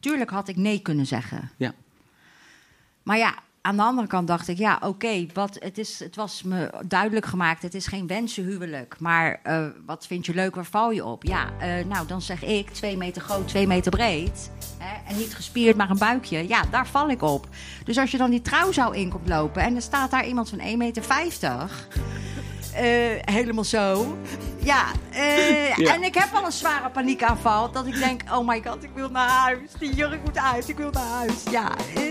tuurlijk had ik nee kunnen zeggen. Ja. Maar ja, aan de andere kant dacht ik, ja, oké, wat het is, het was me duidelijk gemaakt, het is geen wensenhuwelijk. Maar eh, wat vind je leuk, waar val je op? Ja, eh, nou, dan zeg ik twee meter groot, twee meter breed. Hè, en niet gespierd, maar een buikje. Ja, daar val ik op. Dus als je dan die trouwzaal in komt lopen en er staat daar iemand van 1,50 meter... eh, helemaal zo. Ja, eh, Ja. en ik heb al een zware paniekaanval. Dat ik denk, oh my god, ik wil naar huis. Die jurk moet uit, ik wil naar huis. Ja, eh.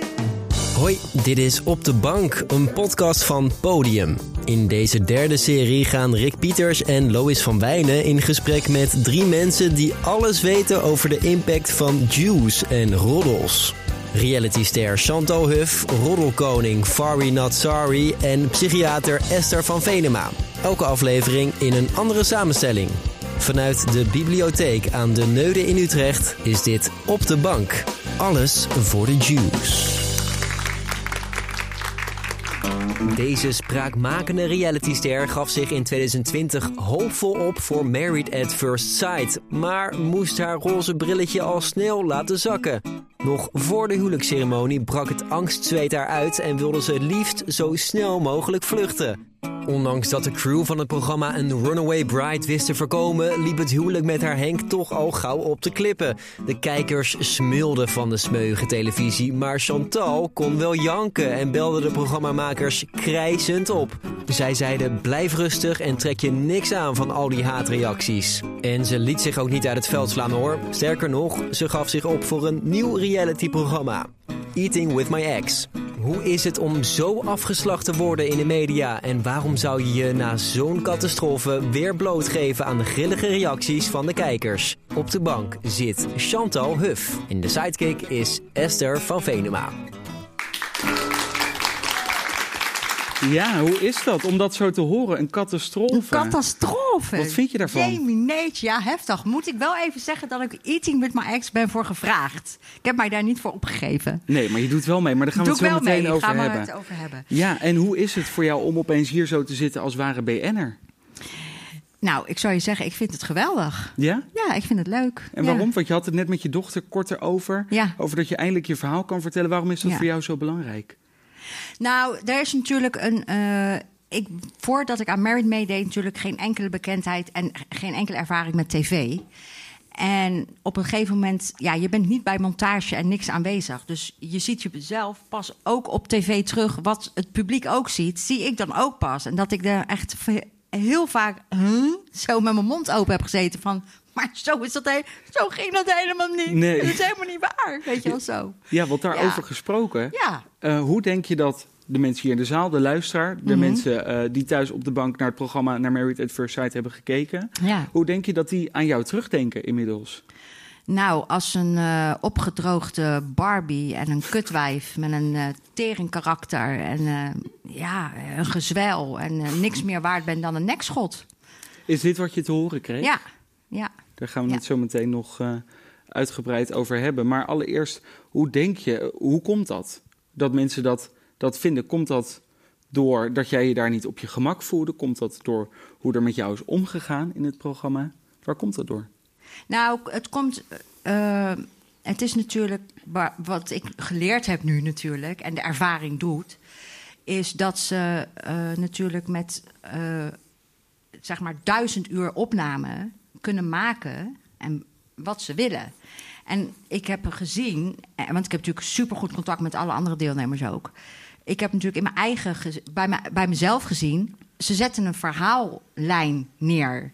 Hoi, dit is Op de Bank, een podcast van Podium. In deze derde serie gaan Rick Pieters en Lois van Wijnen in gesprek met drie mensen die alles weten over de impact van juice en roddels. Realityster Chantal Huff, roddelkoning Fari Not Sorry en psychiater Esther van Venema. Elke aflevering in een andere samenstelling. Vanuit de bibliotheek aan de Neude in Utrecht is dit Op de Bank. Alles voor de juice. Deze spraakmakende realityster gaf zich in 2020 hoopvol op voor Married at First Sight, maar moest haar roze brilletje al snel laten zakken. Nog voor de huwelijksceremonie brak het angstzweet haar uit en wilde ze liefst zo snel mogelijk vluchten. Ondanks dat de crew van het programma een runaway bride wist te voorkomen, liep het huwelijk met haar Henk toch al gauw op de klippen. De kijkers smulden van de smeuïge televisie, maar Chantal kon wel janken en belde de programmamakers krijzend op. Zij zeiden blijf rustig en trek je niks aan van al die haatreacties. En ze liet zich ook niet uit het veld slaan hoor. Sterker nog, ze gaf zich op voor een nieuw realityprogramma. Eating with my ex. Hoe is het om zo afgeslacht te worden in de media? En waarom zou je je na zo'n catastrofe weer blootgeven aan de grillige reacties van de kijkers? Op de bank zit Chantal Huff. En de sidekick is Esther van Venema. Ja, hoe is dat om dat zo te horen? Een catastrofe. Een catastrofe. Wat vind je daarvan? Jemineetje, ja, heftig. Moet ik wel even zeggen dat ik Eating with my ex ben voor gevraagd. Ik heb mij daar niet voor opgegeven. Nee, maar je doet wel mee. Maar daar gaan we Doe het zo meteen mee, over gaan we hebben. het over hebben. Ja, en hoe is het voor jou om opeens hier zo te zitten als ware BN'er? Nou, ik zou je zeggen, ik vind het geweldig. Ja? Ja, ik vind het leuk. En Ja. waarom? Want je had het net met je dochter kort erover. Ja. Over dat je eindelijk je verhaal kan vertellen. Waarom is dat Ja. voor jou zo belangrijk? Nou, er is natuurlijk een. eh, ik, voordat ik aan Married meedeed, natuurlijk geen enkele bekendheid en geen enkele ervaring met tv. En op een gegeven moment, ja, je bent niet bij montage en niks aanwezig. Dus je ziet jezelf pas ook op tv terug. Wat het publiek ook ziet, zie ik dan ook pas. En dat ik er echt heel vaak zo met mijn mond open heb gezeten van... Maar zo, is dat zo ging dat helemaal niet. Nee. Dat is helemaal niet waar, weet je wel zo. Ja, want daarover Ja. gesproken. Ja. eh, hoe denk je dat de mensen hier in de zaal, de luisteraar, de Mhm. mensen eh, die thuis op de bank naar het programma naar Married at First Sight hebben gekeken, Ja. hoe denk je dat die aan jou terugdenken inmiddels? Nou, als een eh, opgedroogde Barbie en een kutwijf met een eh tering karakter en ja, een gezwel en niks meer waard ben dan een nekschot. Is dit wat je te horen kreeg? Ja. Daar gaan we Ja. het zo meteen nog eh, uitgebreid over hebben. Maar allereerst, hoe denk je, hoe komt dat? Dat mensen dat, dat vinden? Komt dat door dat jij je daar niet op je gemak voelde? Komt dat door hoe er met jou is omgegaan in het programma? Waar komt dat door? Nou, het komt. eh, het is natuurlijk wa- wat ik geleerd heb nu natuurlijk en de ervaring doet, is dat ze eh, natuurlijk met zeg maar duizend uur opname kunnen maken en wat ze willen. En ik heb gezien, eh, want ik heb natuurlijk supergoed contact met alle andere deelnemers ook. Ik heb natuurlijk in mijn eigen, bij, me, bij mezelf gezien, ze zetten een verhaallijn neer.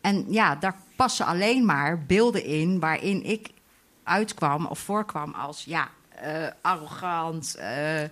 En ja, daar passen alleen maar beelden in waarin ik uitkwam of voorkwam als ja, eh, arrogant. eh,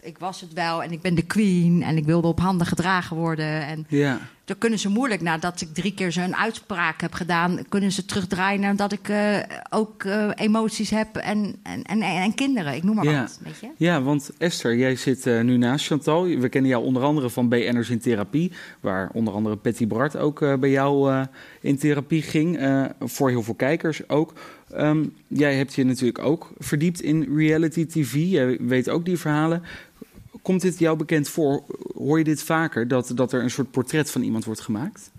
ik was het wel en ik ben de queen en ik wilde op handen gedragen worden. En Ja, dan kunnen ze moeilijk, nadat ik drie keer zo'n uitspraak heb gedaan, kunnen ze terugdraaien naar dat ik eh, ook eh, emoties heb en, en, en, en kinderen. Ik noem maar Ja. wat. Weet je? ja want Esther, jij zit eh, nu naast Chantal. We kennen jou onder andere van BN'ers in therapie, waar onder andere Patty Bart ook bij jou in therapie ging. voor heel veel kijkers ook. Ehm, jij hebt je natuurlijk ook verdiept in reality TV. Jij weet ook die verhalen. Komt dit jou bekend voor? Hoor je dit vaker, dat, dat er een soort portret van iemand wordt gemaakt?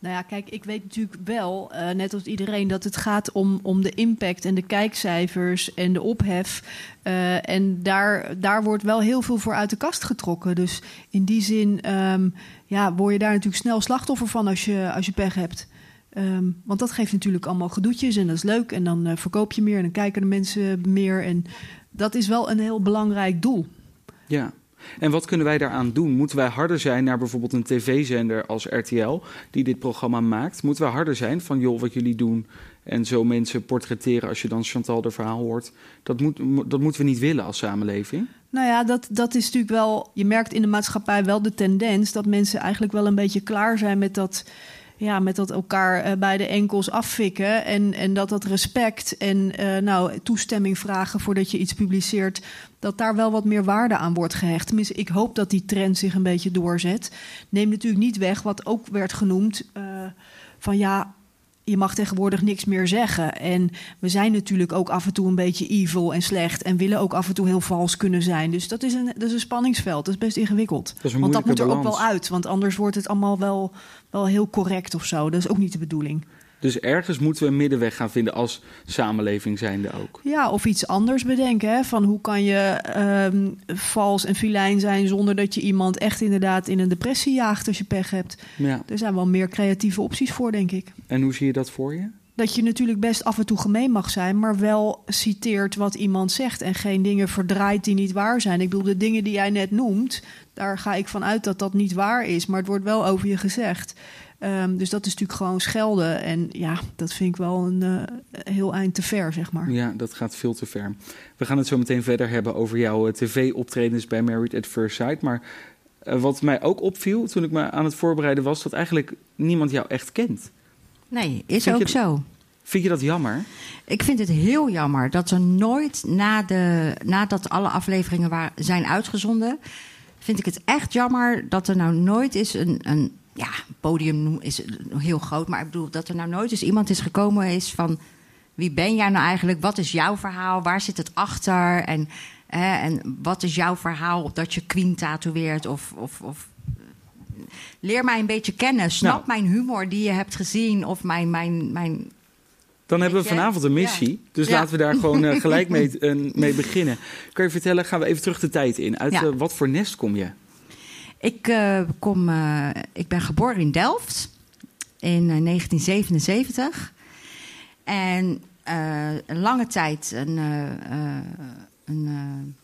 Nou ja, kijk, ik weet natuurlijk wel, uh, net als iedereen, dat het gaat om, om de impact en de kijkcijfers en de ophef. Uh, en daar, daar wordt wel heel veel voor uit de kast getrokken. Dus in die zin um, ja, word je daar natuurlijk snel slachtoffer van als je, als je pech hebt. Um, want dat geeft natuurlijk allemaal gedoetjes en dat is leuk. En dan uh, verkoop je meer en dan kijken de mensen meer. En dat is wel een heel belangrijk doel. Ja. En wat kunnen wij daaraan doen? Moeten wij harder zijn naar bijvoorbeeld een tv-zender als RTL, die dit programma maakt? Moeten wij harder zijn van, joh, wat jullie doen en zo mensen portretteren als je dan Chantal de verhaal hoort? Dat, moet, dat moeten we niet willen als samenleving. Nou ja, dat, dat is natuurlijk wel. Je merkt in de maatschappij wel de tendens dat mensen eigenlijk wel een beetje klaar zijn met dat ja, met dat elkaar uh, bij de enkels afvikken. En, en dat dat respect en uh, nou, toestemming vragen voordat je iets publiceert. Dat daar wel wat meer waarde aan wordt gehecht. Tenminste, ik hoop dat die trend zich een beetje doorzet. Neem natuurlijk niet weg wat ook werd genoemd. Uh, van ja, je mag tegenwoordig niks meer zeggen. En we zijn natuurlijk ook af en toe een beetje evil en slecht. En willen ook af en toe heel vals kunnen zijn. Dus dat is een, dat is een spanningsveld. Dat is best ingewikkeld. Dat want dat moet er balans. ook wel uit. Want anders wordt het allemaal wel, wel heel correct of zo. Dat is ook niet de bedoeling. Dus ergens moeten we een middenweg gaan vinden als samenleving zijnde ook. Ja, of iets anders bedenken. Hè? Van hoe kan je um, vals en filijn zijn zonder dat je iemand echt inderdaad in een depressie jaagt als je pech hebt. Ja. Er zijn wel meer creatieve opties voor, denk ik. En hoe zie je dat voor je? Dat je natuurlijk best af en toe gemeen mag zijn, maar wel citeert wat iemand zegt en geen dingen verdraait die niet waar zijn. Ik bedoel, de dingen die jij net noemt, daar ga ik van uit dat dat niet waar is, maar het wordt wel over je gezegd. Um, dus dat is natuurlijk gewoon schelden. En ja, dat vind ik wel een uh, heel eind te ver, zeg maar. Ja, dat gaat veel te ver. We gaan het zo meteen verder hebben over jouw uh, tv-optredens bij Married at First Sight. Maar uh, wat mij ook opviel toen ik me aan het voorbereiden was... dat eigenlijk niemand jou echt kent. Nee, is vind ook je, zo. Vind je dat jammer? Ik vind het heel jammer dat er nooit na de, nadat alle afleveringen waren, zijn uitgezonden... vind ik het echt jammer dat er nou nooit is een... een ja, podium is heel groot. Maar ik bedoel dat er nou nooit eens iemand is gekomen is van... wie ben jij nou eigenlijk? Wat is jouw verhaal? Waar zit het achter? En, hè, en wat is jouw verhaal dat je Queen tatoeëert? Of, of, of leer mij een beetje kennen. Snap nou. mijn humor die je hebt gezien. Of mijn... mijn, mijn dan hebben we vanavond een missie. Ja. Dus ja. laten we daar gewoon uh, gelijk mee, uh, mee beginnen. Kan je vertellen, gaan we even terug de tijd in. Uit ja. uh, wat voor nest kom je? Ik, uh, kom, uh, ik ben geboren in Delft in uh, 1977. En een lange tijd een, een,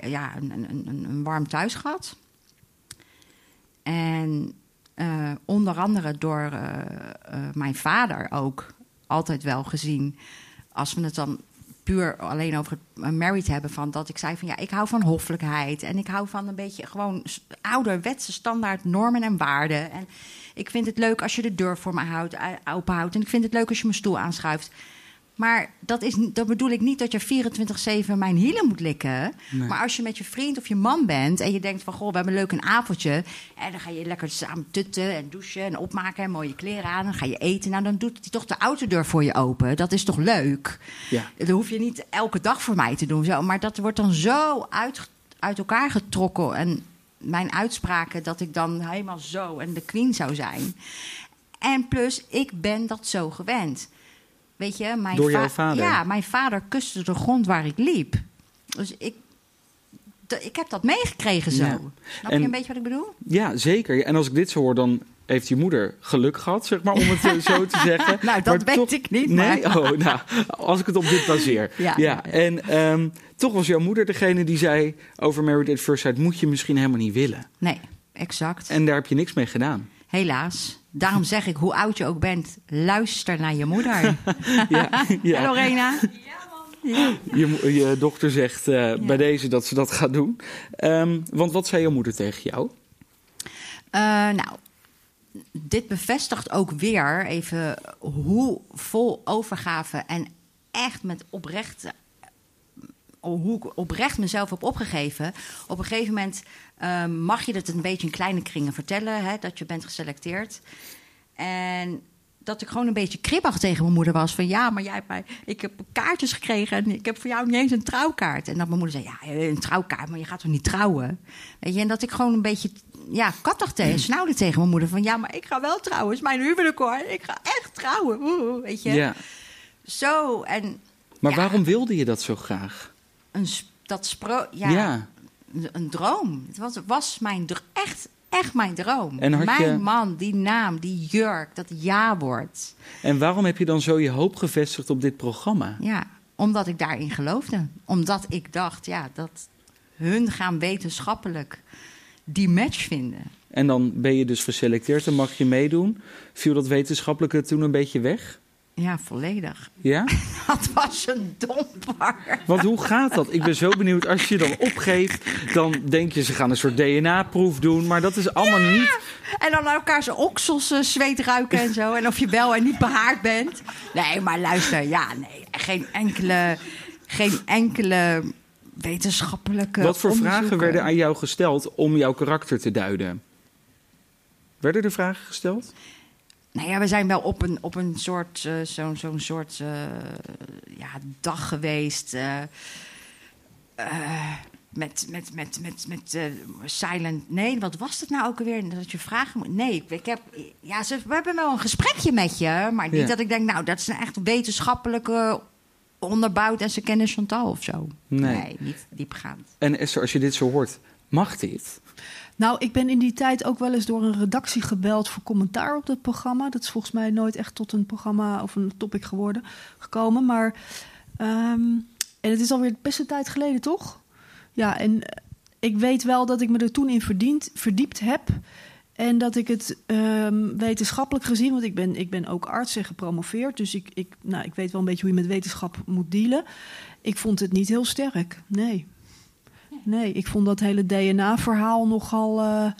ja, een, een, een, warm thuis gehad. En onder andere door mijn vader ook altijd wel gezien. Als we het dan puur alleen over het married hebben. Van dat ik zei van ja, ik hou van hoffelijkheid. En ik hou van een beetje gewoon ouderwetse standaard normen en waarden. En ik vind het leuk als je de deur voor me houdt, openhoudt. En ik vind het leuk als je mijn stoel aanschuift. Maar dat, is, dat bedoel ik niet dat je 24-7 mijn hielen moet likken. Nee. Maar als je met je vriend of je man bent en je denkt van... goh, we hebben leuk een avondje. En dan ga je lekker samen tutten en douchen en opmaken en mooie kleren aan. Dan ga je eten. Nou, dan doet hij toch de autodeur voor je open. Dat is toch leuk? Ja. Dat hoef je niet elke dag voor mij te doen. Zo. Maar dat wordt dan zo uit, uit elkaar getrokken. En mijn uitspraken dat ik dan helemaal zo en de queen zou zijn. En plus, ik ben dat zo gewend. Weet je, mijn Door jouw vader? Ja, mijn vader kuste de grond waar ik liep. Dus ik, ik heb dat meegekregen zo. Ja. Snap en, je een beetje wat ik bedoel? Ja, zeker. En als ik dit zo hoor, dan heeft je moeder geluk gehad, zeg maar, om het zo te zeggen. nou, dat maar weet toch, ik niet. Nee, maar. oh, nou, als ik het op dit baseer. ja, ja. En um, toch was jouw moeder degene die zei over Married at First Sight... moet je misschien helemaal niet willen. Nee, exact. En daar heb je niks mee gedaan. Helaas. Daarom zeg ik, hoe oud je ook bent, luister naar je moeder. ja, ja. Lorena? Ja. Je, je, dochter zegt uh, ja. bij deze dat ze dat gaat doen. Um, want wat zei je moeder tegen jou? Uh, nou, dit bevestigt ook weer even hoe vol overgave en echt met oprechte hoe ik oprecht mezelf heb opgegeven. Op een gegeven moment uh, mag je het een beetje in kleine kringen vertellen, hè, dat je bent geselecteerd. En dat ik gewoon een beetje kribbig tegen mijn moeder was. Van ja, maar jij hebt mij, ik heb kaartjes gekregen en ik heb voor jou niet eens een trouwkaart. En dat mijn moeder zei, ja, een trouwkaart, maar je gaat toch niet trouwen? Weet je, en dat ik gewoon een beetje ja, kattig tegen, snauwde tegen mijn moeder van... ja, maar ik ga wel trouwen, is mijn huwelijk hoor. Ik ga echt trouwen, Oeh, weet je. Ja. Zo, en Maar Ja. waarom wilde je dat zo graag? Een, dat spro... Ja, Ja. Een, een droom. Het was, was mijn echt, echt mijn droom. En mijn je- man, die naam, die jurk, dat ja-woord. En waarom heb je dan zo je hoop gevestigd op dit programma? Ja, omdat ik daarin geloofde. Omdat ik dacht, ja, dat hun gaan wetenschappelijk die match vinden. En dan ben je dus geselecteerd en mag je meedoen. Viel dat wetenschappelijke toen een beetje weg? Ja, volledig. Ja? Dat was een domper. Want hoe gaat dat? Ik ben zo benieuwd. Als je dan opgeeft, dan denk je ze gaan een soort DNA-proef doen. Maar dat is allemaal niet. En dan naar elkaar zijn oksels eh, zweet ruiken en zo. En of je wel en niet behaard bent. Nee, maar luister, ja, nee. Geen enkele, geen enkele wetenschappelijke Wat voor vragen werden aan jou gesteld om jouw karakter te duiden? Werden er vragen gesteld? Nou ja, we zijn wel op een, op een soort, eh, zo'n zo'n soort eh, ja, dag geweest. eh, eh, met met, met, met, met eh, silent. Nee, wat was het nou ook alweer? Dat je vragen moet. Nee, ik heb. Ja, ze, we hebben wel een gesprekje met je. Maar niet Ja. dat ik denk, nou, dat is een echt wetenschappelijke onderbouwd en ze kennen Chantal of zo. Nee. niet diepgaand. En Esther, als je dit zo hoort, mag dit? Nou, ik ben in die tijd ook wel eens door een redactie gebeld voor commentaar op dat programma. Dat is volgens mij nooit echt tot een programma of een topic geworden gekomen. Maar ehm, en het is alweer best een tijd geleden, toch? Ja, en eh, ik weet wel dat ik me er toen in verdiend, verdiept heb. En dat ik het ehm, wetenschappelijk gezien, want ik ben, ik ben ook arts en gepromoveerd. Dus ik, ik, nou, ik weet wel een beetje hoe je met wetenschap moet dealen. Ik vond het niet heel sterk, nee. Nee, ik vond dat hele DNA-verhaal nogal eh,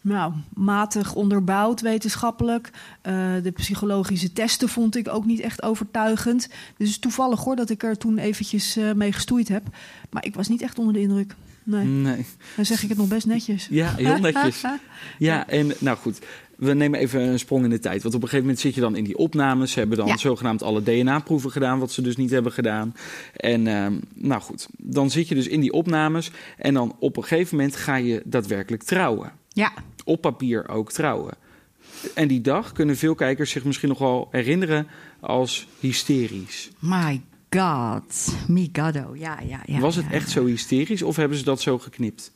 nou, matig onderbouwd wetenschappelijk. Eh, de psychologische testen vond ik ook niet echt overtuigend. Dus het is toevallig hoor dat ik er toen eventjes eh, mee gestoeid heb. Maar ik was niet echt onder de indruk. Nee, Nee. dan zeg ik het nog best netjes. Ja, heel netjes. Ja, en nou goed. We nemen even een sprong in de tijd. Want op een gegeven moment zit je dan in die opnames. Ze hebben dan Ja. zogenaamd alle DNA-proeven gedaan, wat ze dus niet hebben gedaan. En ehm, nou goed, dan zit je dus in die opnames. En dan op een gegeven moment ga je daadwerkelijk trouwen. Ja, Op papier ook trouwen. En die dag kunnen veel kijkers zich misschien nog wel herinneren als hysterisch. my god. Migado, ja, ja, ja. Was het ja, echt ja. zo hysterisch of hebben ze dat zo geknipt?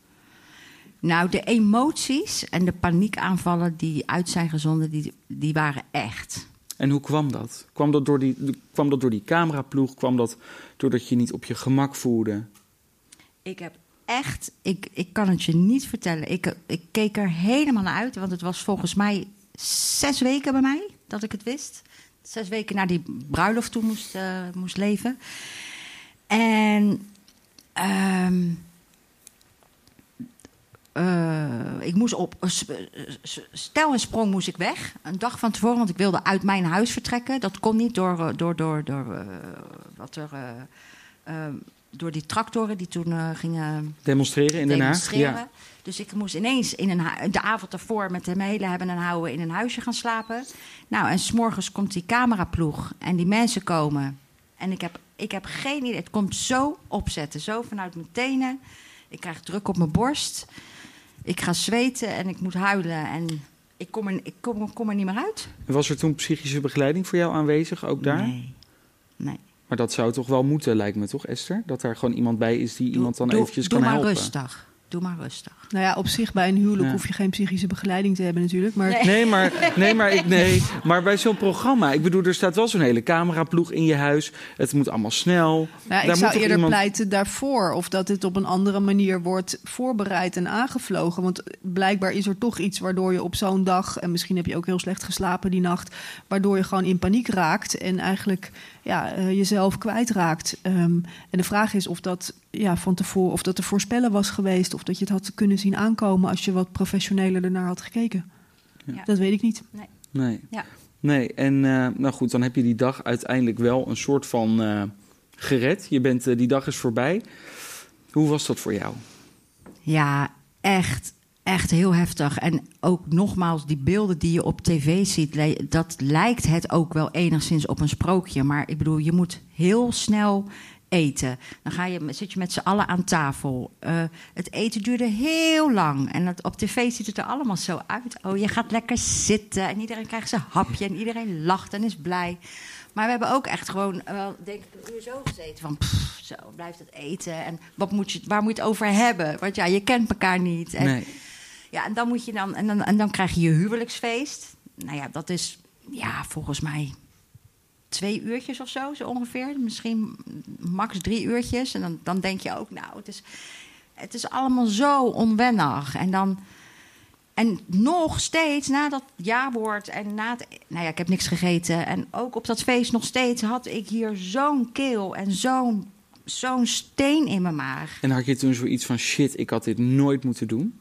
Nou, de emoties en de paniekaanvallen die uit zijn gezonden, die, die waren echt. En hoe kwam dat? Kwam dat door die, kwam dat door die cameraploeg? Kwam dat doordat je niet op je gemak voelde? Ik heb echt, ik, ik kan het je niet vertellen. Ik, ik keek er helemaal naar uit, want het was volgens mij zes weken bij mij dat ik het wist. Zes weken na die bruiloft toe moest, eh, moest leven. En ehm, eh, ik moest op stel en sprong moest ik weg een dag van tevoren, want ik wilde uit mijn huis vertrekken. Dat kon niet door, eh, door, door, door eh, wat er. eh, eh, door die tractoren die toen gingen Demonstreren in Den Haag? Ja. Dus ik moest ineens in een de avond ervoor met hem hele hebben en houden in een huisje gaan slapen. Nou, en s'morgens komt die cameraploeg en die mensen komen. En ik heb, ik heb geen idee. Het komt zo opzetten, zo vanuit mijn tenen. Ik krijg druk op mijn borst. Ik ga zweten en ik moet huilen. En ik kom er, ik kom, kom er niet meer uit. Was er toen psychische begeleiding voor jou aanwezig, ook daar? Nee. Nee. Maar dat zou toch wel moeten, lijkt me toch, Esther? Dat daar gewoon iemand bij is die iemand dan doe, eventjes doe kan maar helpen. rustig. Doe maar rustig. Nou ja, op zich bij een huwelijk Ja. hoef je geen psychische begeleiding te hebben natuurlijk. Maar Nee. Nee, maar, nee, maar, ik, nee, maar bij zo'n programma, ik bedoel, er staat wel zo'n hele cameraploeg in je huis. Het moet allemaal snel. Nou, Daar ik moet zou eerder iemand- pleiten daarvoor. Of dat het op een andere manier wordt voorbereid en aangevlogen. Want blijkbaar is er toch iets waardoor je op zo'n dag... en misschien heb je ook heel slecht geslapen die nacht... waardoor je gewoon in paniek raakt en eigenlijk ja, eh, jezelf kwijtraakt. Ehm, en de vraag is of dat, ja, van tevoren, of dat te voorspellen was geweest... of dat je het had kunnen zien aankomen als je wat professioneler ernaar had gekeken. Ja. Dat weet ik niet. Nee. Ja. Nee, en eh, nou goed, dan heb je die dag uiteindelijk wel een soort van eh, gered. Je bent, die dag is voorbij. Hoe was dat voor jou? Ja, echt, echt heel heftig. En ook nogmaals, die beelden die je op tv ziet, dat lijkt het ook wel enigszins op een sprookje. Maar ik bedoel, je moet heel snel eten. Dan ga je, zit je met z'n allen aan tafel. Eh, het eten duurde heel lang. En dat, op tv ziet het er allemaal zo uit. Oh, je gaat lekker zitten en iedereen krijgt zijn hapje en iedereen lacht en is blij. Maar we hebben ook echt gewoon, wel, denk ik, een uur zo gezeten van, zo, blijft het eten en wat moet je, waar moet je het over hebben? Want ja, je kent elkaar niet. En. Ja, en dan moet je dan, en dan, en dan krijg je je huwelijksfeest. Nou ja, dat is, ja, volgens mij twee uurtjes of zo, zo ongeveer. Misschien max drie uurtjes. En dan, dan denk je ook, nou, het is, het is allemaal zo onwennig. En dan... En nog steeds, na dat jaarwoord en na het... Nou ja, ik heb niks gegeten. En ook op dat feest nog steeds had ik hier zo'n keel en zo'n zo'n steen in mijn maag. En had je toen zoiets van shit, ik had dit nooit moeten doen?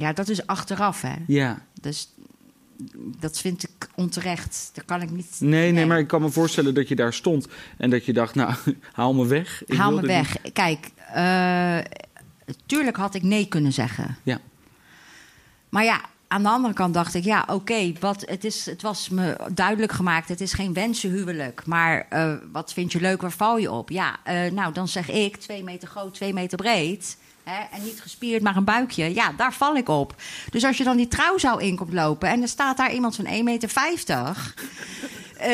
Ja, dat is achteraf, hè. Ja. Dus dat vind ik onterecht. Daar kan ik niet... Nee, nee, maar ik kan me voorstellen dat je daar stond en dat je dacht, nou, haal me weg. Ik Haal me weg. Kijk, eh, tuurlijk had ik nee kunnen zeggen. Ja. Maar ja, aan de andere kant dacht ik, ja, oké, wat het is, het was me duidelijk gemaakt, het is geen wensenhuwelijk. Maar eh, wat vind je leuk, waar val je op? Ja, eh, nou, dan zeg ik, twee meter groot, twee meter breed. Hè, en niet gespierd, maar een buikje. Ja, daar val ik op. Dus als je dan die trouwzaal in komt lopen en er staat daar iemand van 1,50 meter. eh,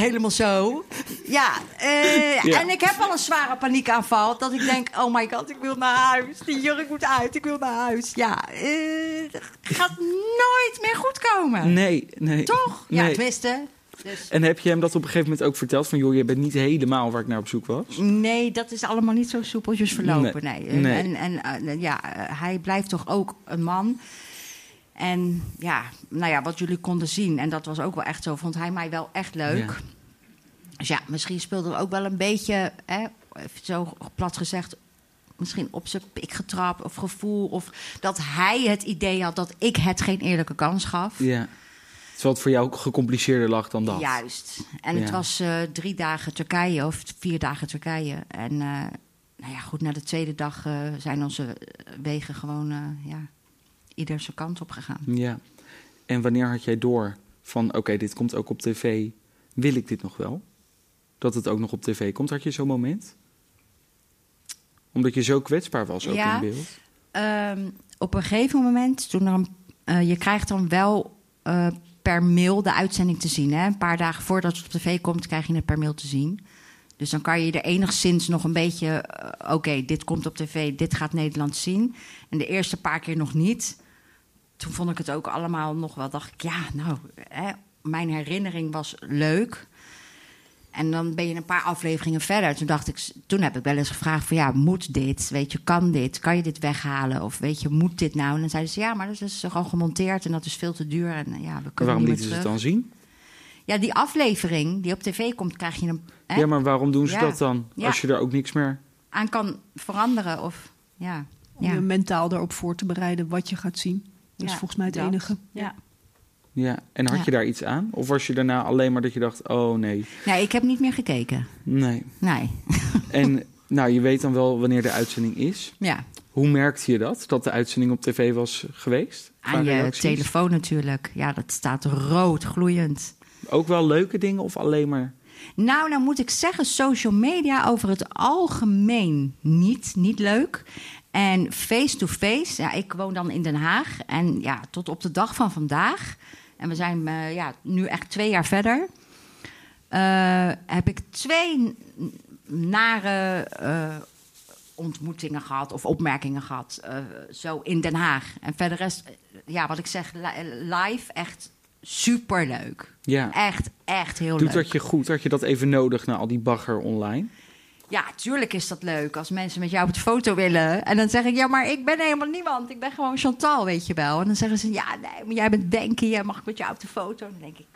helemaal zo. Ja, eh, Ja. en ik heb al een zware paniekaanval. Dat ik denk, oh my god, ik wil naar huis. Die jurk moet uit, ik wil naar huis. Ja, eh, gaat nooit meer goed komen. Nee, nee. Toch? Ja, tenminste. Dus, En heb je hem dat op een gegeven moment ook verteld? Van joh, je bent niet helemaal waar ik naar op zoek was? nee, dat is allemaal niet zo soepeltjes verlopen. Nee. Nee. En, Nee. en, en eh, ja, eh, hij blijft toch ook een man. En ja, nou ja, wat jullie konden zien, en dat was ook wel echt zo, vond hij mij wel echt leuk. Ja. Dus ja, misschien speelde er ook wel een beetje, hè, zo plat gezegd, misschien op zijn pik getrapt of gevoel. Of dat hij het idee had dat ik het geen eerlijke kans gaf. Ja. Terwijl het voor jou gecompliceerder lag dan dat. Juist. En het was eh, drie dagen Turkije of vier dagen Turkije. En eh, nou ja, goed, na de tweede dag eh, zijn onze wegen gewoon ja, ieder zijn kant op gegaan. Ja. En wanneer had jij door van oké, dit komt ook op tv. Wil ik dit nog wel? Dat het ook nog op tv komt. Had je zo'n moment? Omdat je zo kwetsbaar was ook Ja. in beeld. Ehm, op een gegeven moment, toen eh, je krijgt dan wel per mail de uitzending te zien. Hè? Een paar dagen voordat het op tv komt, krijg je het per mail te zien. Dus dan kan je er enigszins nog een beetje... eh, Oké, dit komt op tv, dit gaat Nederland zien. En de eerste paar keer nog niet. Toen vond ik het ook allemaal nog wel... dacht ik, ja, nou, hè, mijn herinnering was leuk... En dan ben je een paar afleveringen verder. Toen dacht ik, toen heb ik wel eens gevraagd van ja, moet dit? Weet je, kan dit? Kan je dit weghalen? Of weet je, moet dit nou? En dan zeiden ze ja, maar dat is toch al gemonteerd en dat is veel te duur. En eh, ja, we kunnen waarom niet lieten ze het dan zien? Ja, die aflevering die op tv komt, krijg je hem hè, Ja, maar waarom doen ze Ja. dat dan? Ja. Als je er ook niks meer... aan kan veranderen. Of ja, Om ja. je mentaal erop voor te bereiden wat je gaat zien. Dat is volgens mij het dat. enige. Ja. Ja, en had Ja. je daar iets aan? Of was je daarna alleen maar dat je dacht, oh nee, Nee, ik heb niet meer gekeken. nee. Nee. En nou, je weet dan wel wanneer de uitzending is. Ja, Hoe merkte je dat, dat de uitzending op tv was geweest? Aan je reacties? telefoon natuurlijk. Ja, dat staat rood gloeiend. Ook wel leuke dingen of alleen maar... Nou, nou moet ik zeggen, social media over het algemeen niet, niet leuk. En face-to-face, ja, ik woon dan in Den Haag. En ja, tot op de dag van vandaag, en we zijn eh, ja, nu echt twee jaar verder... eh, heb ik twee nare eh, ontmoetingen gehad of opmerkingen gehad, eh, zo in Den Haag. En verder rest, eh, ja, wat ik zeg, li- live echt superleuk. Ja, Echt, echt heel doet leuk. dat je goed? Had je dat even nodig na al die bagger online? Ja, tuurlijk is dat leuk als mensen met jou op de foto willen. En dan zeg ik, ja, maar ik ben helemaal niemand. Ik ben gewoon Chantal, weet je wel. En dan zeggen ze, ja, nee, maar jij bent Denkie. Jij mag ik met jou op de foto? Dan denk ik,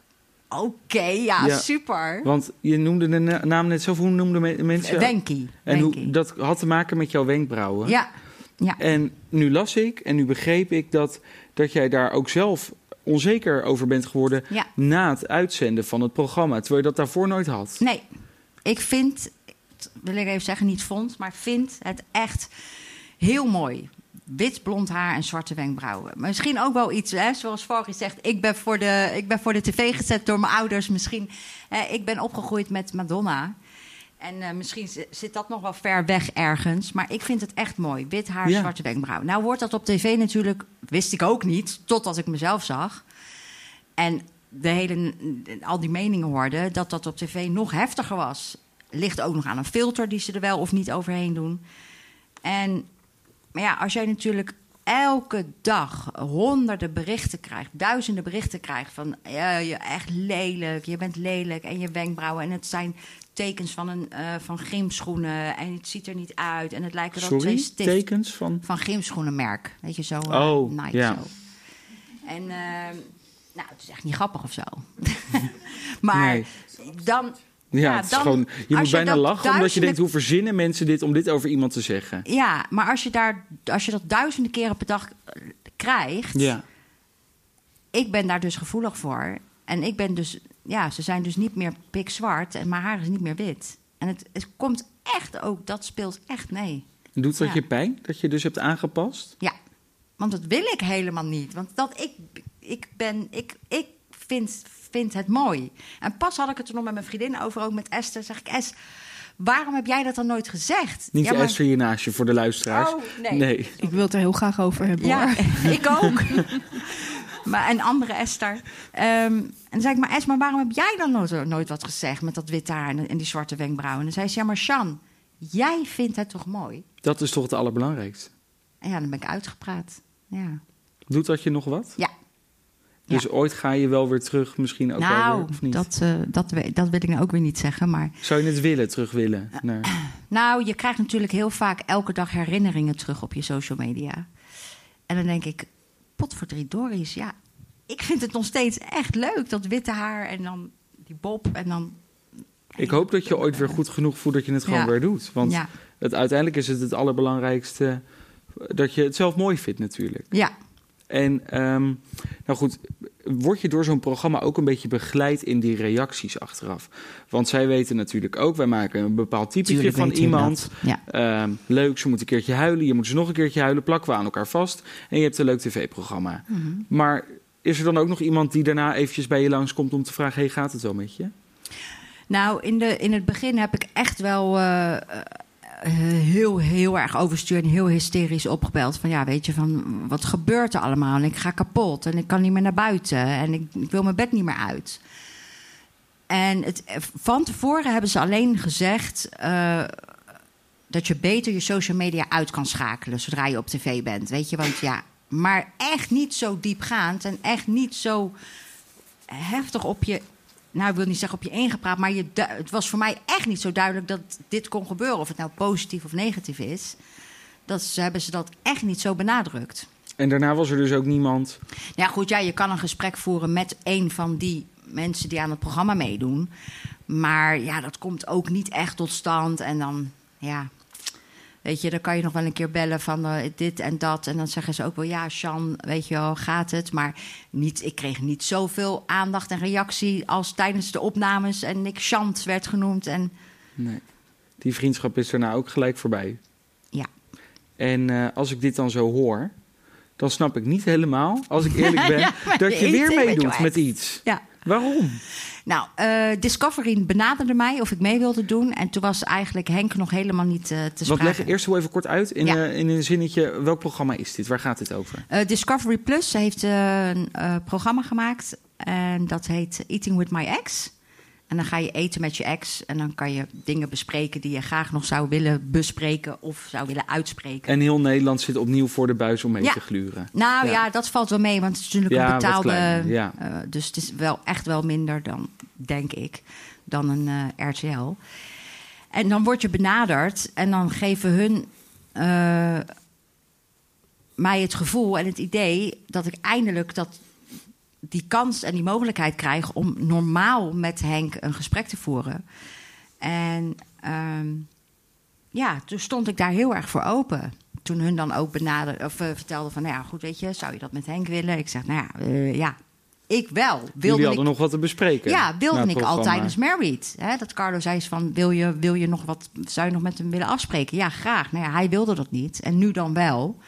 oké, ja, Ja. super. Want je noemde de na- naam net zo, hoe noemden me- mensen? Denkie. en hoe, dat had te maken met jouw wenkbrauwen. Ja, ja. En nu las ik en nu begreep ik dat, dat jij daar ook zelf onzeker over bent geworden Ja. na het uitzenden van het programma. Terwijl je dat daarvoor nooit had. Nee, ik vind, wil ik even zeggen, niet vond, maar vind het echt heel mooi. wit blond haar en zwarte wenkbrauwen. Misschien ook wel iets, hè, zoals Fargi zegt. Ik ben, voor de, ik ben voor de tv gezet door mijn ouders. Misschien, hè, ik ben opgegroeid met Madonna. En eh, misschien zi- zit dat nog wel ver weg ergens. Maar ik vind het echt mooi. Wit haar, Ja. zwarte wenkbrauw. Nou wordt dat op tv natuurlijk, wist ik ook niet, totdat ik mezelf zag. En de hele, al die meningen hoorde dat dat op tv nog heftiger was. Ligt ook nog aan een filter die ze er wel of niet overheen doen. En maar ja, als jij natuurlijk elke dag honderden berichten krijgt, duizenden berichten krijgt van ja, je echt lelijk, je bent lelijk en je wenkbrauwen en het zijn tekens van een eh, van gymschoenen en het ziet er niet uit en het lijken wel twee stift tekens van... van gymschoenenmerk, weet je zo, eh, Oh, Nike ja. zo. En ehm, nou, het is echt niet grappig of zo. maar Nee. dan Ja, het is dan- gewoon, je moet je bijna lachen, omdat je denkt... hoe verzinnen mensen dit om dit over iemand te zeggen? Ja, maar als je, daar, als je dat duizenden keren per dag eh, krijgt... Ja, ik ben daar dus gevoelig voor. En ik ben dus... Ja, ze zijn dus niet meer pikzwart en mijn haar is niet meer wit. En het, het komt echt ook... Dat speelt echt mee. doet dat Ja. je pijn? Dat je dus hebt aangepast? Ja, want dat wil ik helemaal niet. Want dat ik, ik ben... Ik, ik vind, vind het mooi. En pas had ik het er nog met mijn vriendin over, ook met Esther. Zeg ik, Es, waarom heb jij dat dan nooit gezegd? Niet ja, je maar- Esther hier naast je voor de luisteraars. Oh, nee. Ik wil het er heel graag over hebben Ja, hoor. ik ook. maar een andere Esther. Ehm, en dan zei ik, maar Es, maar waarom heb jij dan nooit, nooit wat gezegd met dat witte haar en, en die zwarte wenkbrauwen? En dan zei ze, ja, maar Sjan, jij vindt het toch mooi? Dat is toch het allerbelangrijkste. En ja, dan ben ik uitgepraat. Ja. Doet dat je nog wat? Ja. Dus Ja. ooit ga je wel weer terug, misschien ook wel nou, weer, of niet? dat, eh, dat, dat wil ik nou ook weer niet zeggen. Maar Zou je het willen, terug willen? Naar... nou, je krijgt natuurlijk heel vaak elke dag herinneringen terug op je social media. En dan denk ik, pot voor drie Doris, ja. Ik vind het nog steeds echt leuk, dat witte haar en dan die bob en dan... Ik hoop dat je ooit weer goed genoeg voelt dat je het gewoon Ja. weer doet. Want Ja, het, uiteindelijk is het het allerbelangrijkste dat je het zelf mooi vindt natuurlijk. ja, En ehm, nou goed, word je door zo'n programma ook een beetje begeleid in die reacties achteraf? Want zij weten natuurlijk ook, wij maken een bepaald typetje van iemand. Ja. Ehm, leuk, ze moet een keertje huilen, je moet ze nog een keertje huilen, plakken we aan elkaar vast. En je hebt een leuk tv-programma. Mhm. Maar is er dan ook nog iemand die daarna eventjes bij je langskomt om te vragen: hey, gaat het wel met je? Nou, in, de, in het begin heb ik echt wel eh, heel, heel erg overstuur en heel hysterisch opgebeld. Van ja, weet je, van wat gebeurt er allemaal? En ik ga kapot en ik kan niet meer naar buiten en ik, ik wil mijn bed niet meer uit. En het, van tevoren hebben ze alleen gezegd eh, dat je beter je social media uit kan schakelen zodra je op tv bent. Weet je, want ja, maar echt niet zo diepgaand en echt niet zo heftig op je. Nou, ik wil niet zeggen op je ingepraat, maar je, het was voor mij echt niet zo duidelijk dat dit kon gebeuren. Of het nou positief of negatief is. Dat ze, hebben ze dat echt niet zo benadrukt. En daarna was er dus ook niemand. Ja, goed, ja, je kan een gesprek voeren met een van die mensen die aan het programma meedoen. Maar ja, dat komt ook niet echt tot stand. En dan, ja, weet je, dan kan je nog wel een keer bellen van eh, dit en dat. En dan zeggen ze ook wel, ja, Sjan, weet je wel, gaat het? Maar niet, ik kreeg niet zoveel aandacht en reactie als tijdens de opnames. En ik Chant werd genoemd. En Nee. Die vriendschap is daarna ook gelijk voorbij. ja, En eh, als ik dit dan zo hoor, dan snap ik niet helemaal, als ik eerlijk ben, Ja, dat je weer meedoet met iets. ja. Waarom? Nou, eh, Discovery benaderde mij of ik mee wilde doen. En toen was eigenlijk Henk nog helemaal niet eh, te Want sprake. leg eerst even kort uit in, Ja. eh, in een zinnetje, welk programma is dit? Waar gaat dit over? Discovery Plus heeft een programma gemaakt. En dat heet Eating with My Ex. En dan ga je eten met je ex. En dan kan je dingen bespreken die je graag nog zou willen bespreken of zou willen uitspreken. En heel Nederland zit opnieuw voor de buis om mee Ja. te gluren. Nou Ja. ja. dat valt wel mee, want het is natuurlijk Ja, een betaalde. eh, dus het is wel echt wel minder dan, denk ik, dan een eh, RTL. En dan word je benaderd en dan geven hun eh, mij het gevoel en het idee dat ik eindelijk dat die kans en die mogelijkheid krijg om normaal met Henk een gesprek te voeren. En ehm, ja, toen stond ik daar heel erg voor open. Toen hun dan ook benaderde, of uh, vertelde van, nou ja, goed, weet je, zou je dat met Henk willen? Ik zeg, nou ja, uh, ja ik wel. Wilde Jullie hadden ik, nog wat te bespreken. Ja, wilde ik al tijdens Married. Hè, dat Carlo zei van, wil je, wil je nog wat, zou je nog met hem willen afspreken? Ja, graag. Nou ja, hij wilde dat niet. En nu dan wel.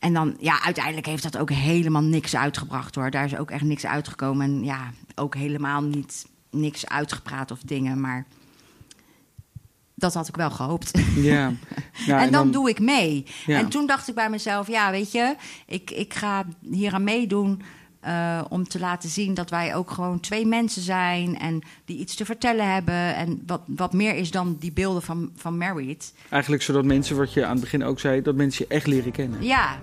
En dan, ja, uiteindelijk heeft dat ook helemaal niks uitgebracht hoor. Daar is ook echt niks uitgekomen. En ja, ook helemaal niet niks uitgepraat of dingen. Maar dat had ik wel gehoopt. Ja. ja en, dan, doe ik mee. En toen dacht ik bij mezelf, ja, weet je, ik, ik ga hier aan meedoen. Uh, om te laten zien dat wij ook gewoon twee mensen zijn en die iets te vertellen hebben. En wat, wat meer is dan die beelden van, van Married. Eigenlijk zodat mensen, wat je aan het begin ook zei, dat mensen je echt leren kennen. Ja,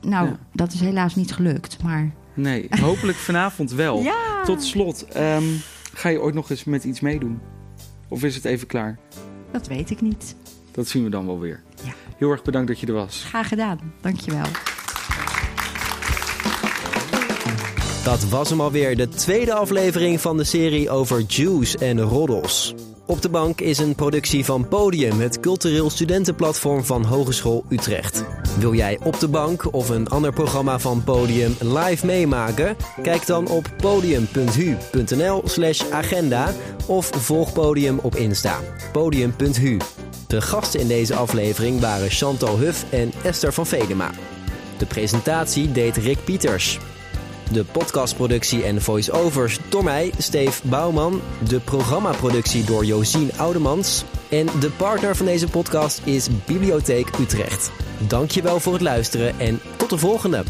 nou, dat is helaas niet gelukt, maar... Nee, hopelijk vanavond wel. ja. Tot slot, um, ga je ooit nog eens met iets meedoen? Of is het even klaar? Dat weet ik niet. Dat zien we dan wel weer. Ja. Heel erg bedankt dat je er was. Graag gedaan, dankjewel. Dat was hem alweer, de tweede aflevering van de serie over Jews en roddels. Op de Bank is een productie van Podium, het cultureel studentenplatform van Hogeschool Utrecht. Wil jij Op de Bank of een ander programma van Podium live meemaken? Kijk dan op podium.hu.nl/slash agenda of volg Podium op Insta. Podium.hu. De gasten in deze aflevering waren Chantal Huff en Esther van Vedema. De presentatie deed Rick Pieters. De podcastproductie en voice-overs door mij, Steve Bouwman. De programmaproductie door Josien Oudemans. En de partner van deze podcast is Bibliotheek Utrecht. Dankjewel voor het luisteren en tot de volgende!